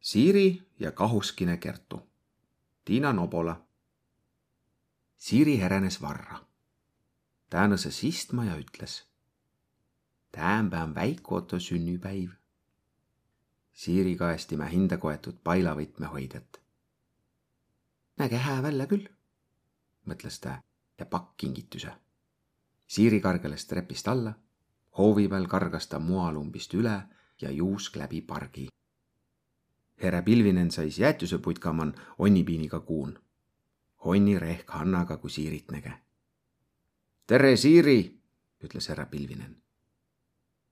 Siiri ja kahuskine Kertu. Tiina Nobola. Siiri herenes varra. ta nõses istma ja ütles. Täämbä on väikoto sünnipäiv. Siiri kaes timä hinda koetud pailavõtmehoidjat. näge hää välja küll, mõtles ta ja pakk kingituse. Siiri kargeles trepist alla, hoovi peal kargas ta moalumbist üle ja juusk läbi pargi Herra Pilvinen sais jäätüsepuitkaman onnipiiniga kuun. Onni rehk Hannaga, kui Siirit näge. tere, Siiri, ütles härra Pilvinen.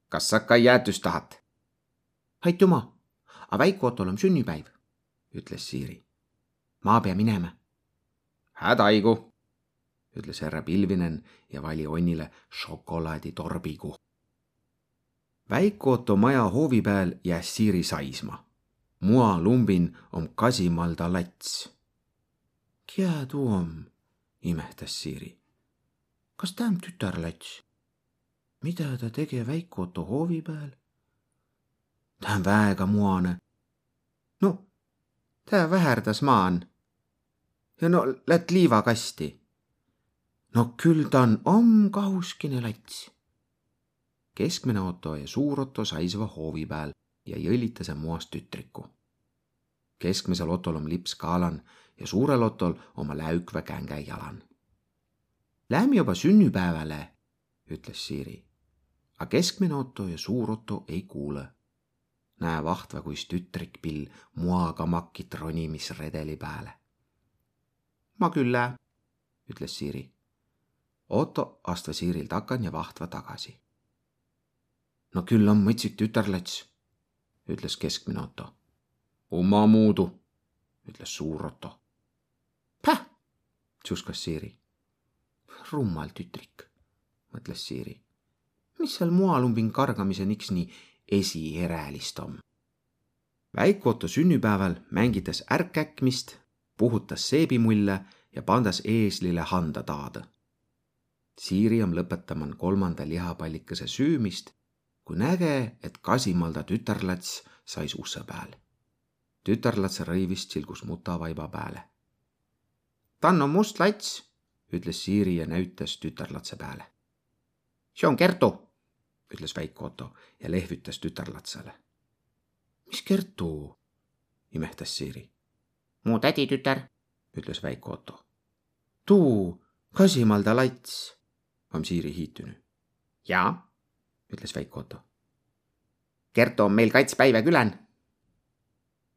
kas sa ka jäätüst tahad? aitüma, a väikootol on sünnipäiv, ütles Siiri. ma pea minema. hädaigu, ütles härra Pilvinen ja vali Onnile šokolaaditorbigu. väikooto maja hoovi peal jääs Siiri saisma mua lumbin om Kasimalda lats. Kää tuu om, imehtas Siiri. kas tä on tütarlats? mida ta tege väikoto hoovi peal? ta on väega muane. no, ta väherdas maan. ja no lätt liivakasti. no küll ta on om kahuskine lats. keskmine auto ja suur auto saisva hoovi peal ja jõllitas moast tütriku. keskmisel Otol on lips kaalan ja suurel Otol oma läükvä känge jalan. Lähme juba sünnipäevale, ütles Siiri. A keskmine Otto ja suur Otto ei kuule. näe vahtva, kuis tütrik pill moaga makit ronimisredeli peale. ma küll lää, ütles Siiri. Otto astva Siirilt akan ja vahtva tagasi. no küll on mõtsik tütarlats ütles keskmine Otto. oma muudu, ütles suur Otto. Päh, tsuskas Siiri. rummal tütrik, mõtles Siiri. mis seal moalumbin kargamise niks nii esierälist on? väike-Otto sünnipäeval mängitas ärkäkmist, puhutas seebimulle ja pandas eeslile handa taada. Siiri on lõpetaman kolmanda lihapallikese süümist kui näge, et Kasimalda tütarlats sais usse peal. tütarlatse rõivist silgus muta vaiba peale. Tann on must lats, ütles Siiri ja näütas tütarlatse peale. see on Kertu, ütles väike Otto ja lehvitas tütarlatsele. mis Kertu? imehtas Siiri. mu täditütar, ütles väike Otto. tuu, Kasimalda lats, on Siiri hiitunu. jaa ütles väike Otto. Kertu on meil kaitspäive külän.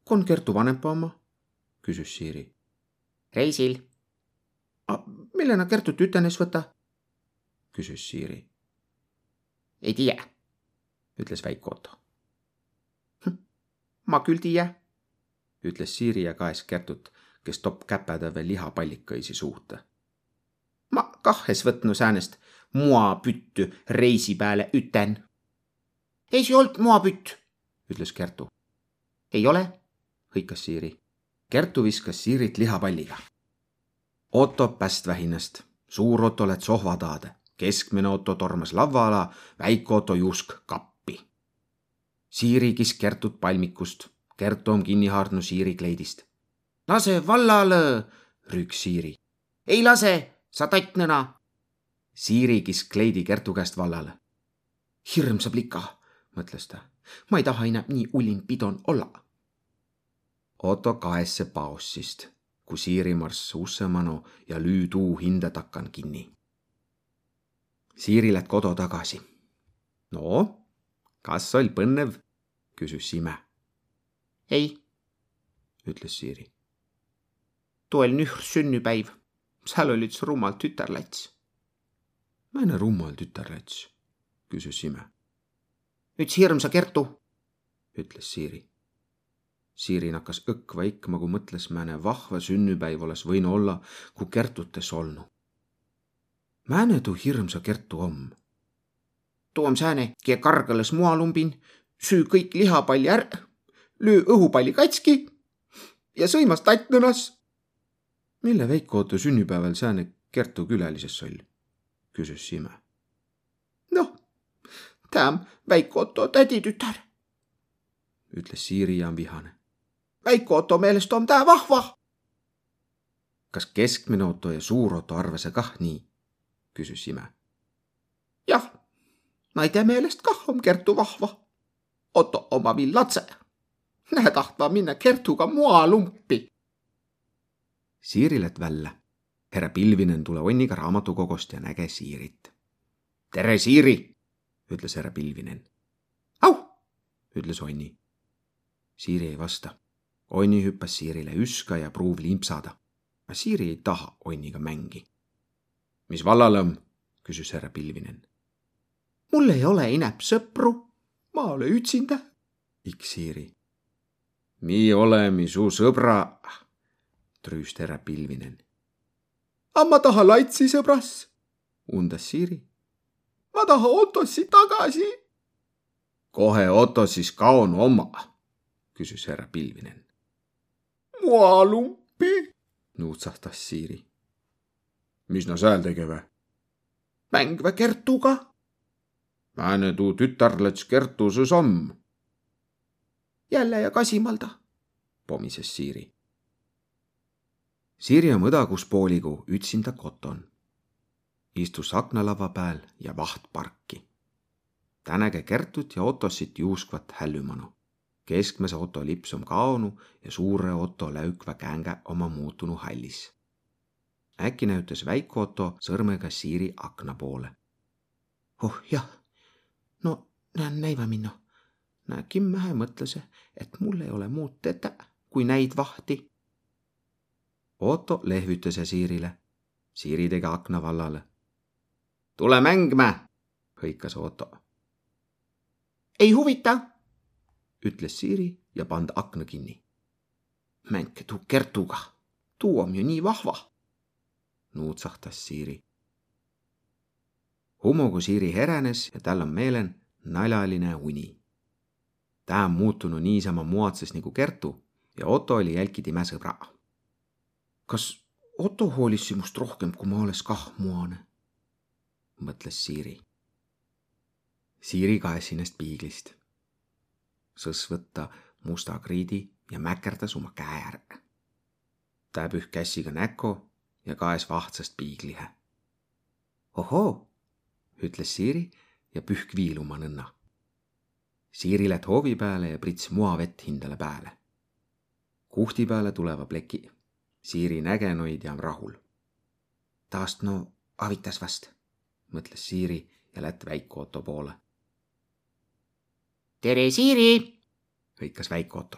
kon Kertu vanempa oma? küsis Siiri. reisil. millena Kertut ütenes võta? küsis Siiri. ei tea, ütles väike Otto. Hm, ma küll tea, ütles Siiri ja kaes Kertut, kes topp käpäda veel lihapallikõisi suuta. Kahes võtnu säänest moapütty reisi peale üten. ei see olnud moapütt, ütles Kertu. ei ole, hõikas Siiri. Kertu viskas Siirit lihapalliga. Otto päst vähinast, suur Otto läks sohva taade, keskmine Otto tormas lavva ala, väike Otto juusk kappi. Siiri kis Kertut palmikust, Kertu on kinni haardnud Siiri kleidist. lase vallale, rüüks Siiri. ei lase, sa tattnõna Siiri kis kleidi Kertu käest vallale. hirmsa plika, mõtles ta. ma ei taha enam nii ulin pidon olla. Otto kaesse paossist, kui Siiri marss ussemanu ja lüü tuu hinda takan kinni. Siiri lätt kodu tagasi. no, kas oll põnnev? küsis Sime. ei, ütles Siiri. too oli nühr sünnipäiv, seal oli üks rumal tütarlats Mäne rummal tütarlats, küsis Sime. üks hirmsa Kertu, ütles Siiri. Siiri nakkas õkva ikma, kui mõtles, määne vahva sünnipäiv oleks võinud olla, kui Kertutes olnu. Määne tuu hirmsa Kertu om? tuu om sääne, kie kargõles moalumbin, süü kõik lihapalli är, löö õhupalli katski ja sõimas tattnõnas. Mille Veiko-Otto sünnipäeval sääne Kertu külalises oll? küsis Sime. noh, ta on väike Otto täditütar, ütles Siiri ja vihane. väike Otto meelest on tää vahva. kas keskmine Otto ja suur Otto arvase kah nii? küsis Sime. jah, naide meelest kah on Kertu vahva. Otto oma villatse. Nää tahtva minna Kertuga moalumpi. Siiri lätt välja. härra Pilvinen tule Onniga raamatukogost ja näge Siirit. tere, Siiri, ütles härra Pilvinen. au, ütles Onni. Siiri ei vasta. Onni hüppas Siirile üska ja pruuv limpsada. aga Siiri ei taha Onniga mängi. mis vallalõmm? küsis härra Pilvinen. mul ei ole inäb sõpru. ma olen üksinda. iks Siiri. mi olemi su sõbra, trüüst härra Pilvinen. aga ma tahan Laitsi sõbras. undas Siiri. ma tahan Otossi tagasi. kohe Otto siis kaon oma, küsis härra Pilvinen. moalumpi. nuutsahtas Siiri. mis no seal tegeve? mängve Kertuga. Määne tuu tütarlats Kertuse samm, jälle ja Kasimalda. pomises Siiri. Siiri om õdakuspooligu ütsinda koton. istus aknalava pääl ja vaht parki. ta näge Kertut ja Otossit juuskvat hällümanu. keskmese Otto lips om kaonu ja suure Otto läükva käänge oma muutunu hallis. äkki näütas väike Otto sõrmega Siiri akna poole. oh jah, no näen näiva minna. näe, kimmähe mõtlese, et mul ei ole muud tetä, kui näid vahti. Otto lehvitas ja Siirile. Siiri tegi akna vallale. tule mängme, hõikas Otto. ei huvita, ütles Siiri ja pand akna kinni. mänge tuu Kertuga, tuu on ju nii vahva. nuutsahtas Siiri. Hummogu Siiri heränes ja tal on meelen naljaline uni. ta on muutunud niisama muatsas nagu Kertu ja Otto oli jälki time sõbra. Kas Otto hoolis sinust rohkem, kui ma oleks kah muane? mõtles Siiri. Siiri kaes ennast piiglist. sõs võtta musta kriidi ja mäkerdas oma käe ära. ta püh käsiga näko ja kaes vahtsast piiglihe. ohoo, ütles Siiri ja pühk viiluma nõnna. Siiri lätt hoovi peale ja prits moavett hindale pääle. kuhti peale tuleva pleki. Siiri nägenoid ja on rahul. taast no avitas vast, mõtles Siiri ja lätt väike Otto poole. tere, Siiri. hõikas väike Otto.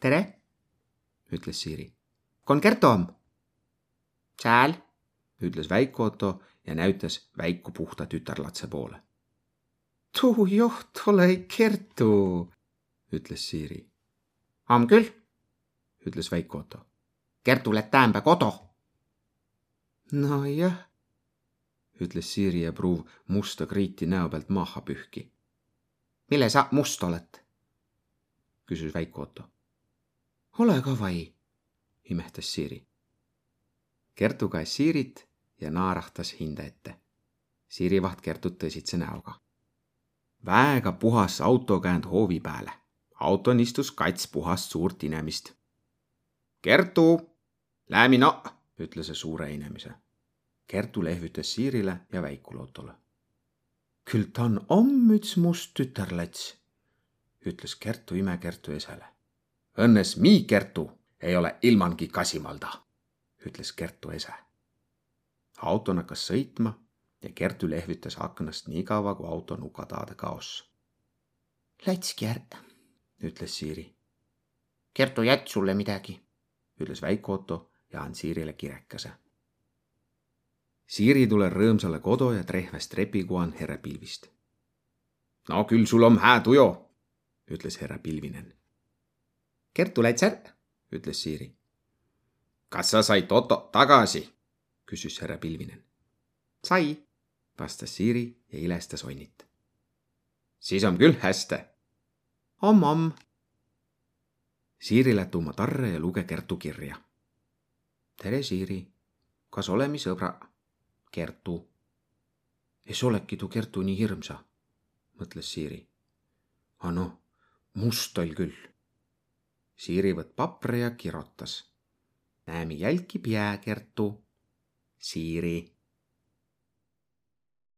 tere, ütles Siiri. kon Kerto om? sääl, ütles väike Otto ja näütas väiku puhta tütarlatse poole. tuu joht ole Kertu, ütles Siiri. om küll, ütles väike Otto. Kertu lätt täämbä kodo. nojah, ütles Siiri ja pruuv musta kriiti näo pealt maha pühki. mille sa must oled? küsis väike Otto. ole ka vai, imehtas Siiri. Kertu käes Siirit ja naerahtas hinde ette. Siiri vaht Kertut tõsitse näoga. väega puhas auto käänd hoovi peale. auton istus kats puhast suurt inemist. Kertu, läämi no, ütles see suure inimese. Kertu lehvitas Siirile ja väikule Ottole. küll ta on omm üts must tütarlats, ütles Kertu imekertu esele. Õnnes mi Kertu ei ole ilmangi Kasimalda, ütles Kertu ese. auto hakkas sõitma ja Kertu lehvitas aknast nii kaua, kui auto nukataade kaos. lätski ära, ütles Siiri, Kertu jät sulle midagi. ütles väike Otto ja andis Siirile kirekese. Siiri tule rõõmsale kodu ja trehves trepikuan herra pilvist. no küll sul on hää tuju, ütles herra Pilvinen. Kertu läts ära, ütles Siiri. kas sa said Otto tagasi? küsis härra Pilvinen. sai, vastas Siiri ja ilestas onnit. siis on küll hästi. omm-omm. Siiri lätt oma tarre ja luge Kertu kirja. Tere, Siiri. kas olemi sõbra? Kertu. Es olegi tuu Kertu nii hirmsa, mõtles Siiri. a noh, must oll küll. Siiri võtt papra ja kirotas. näemi jälkib jääkertu. Siiri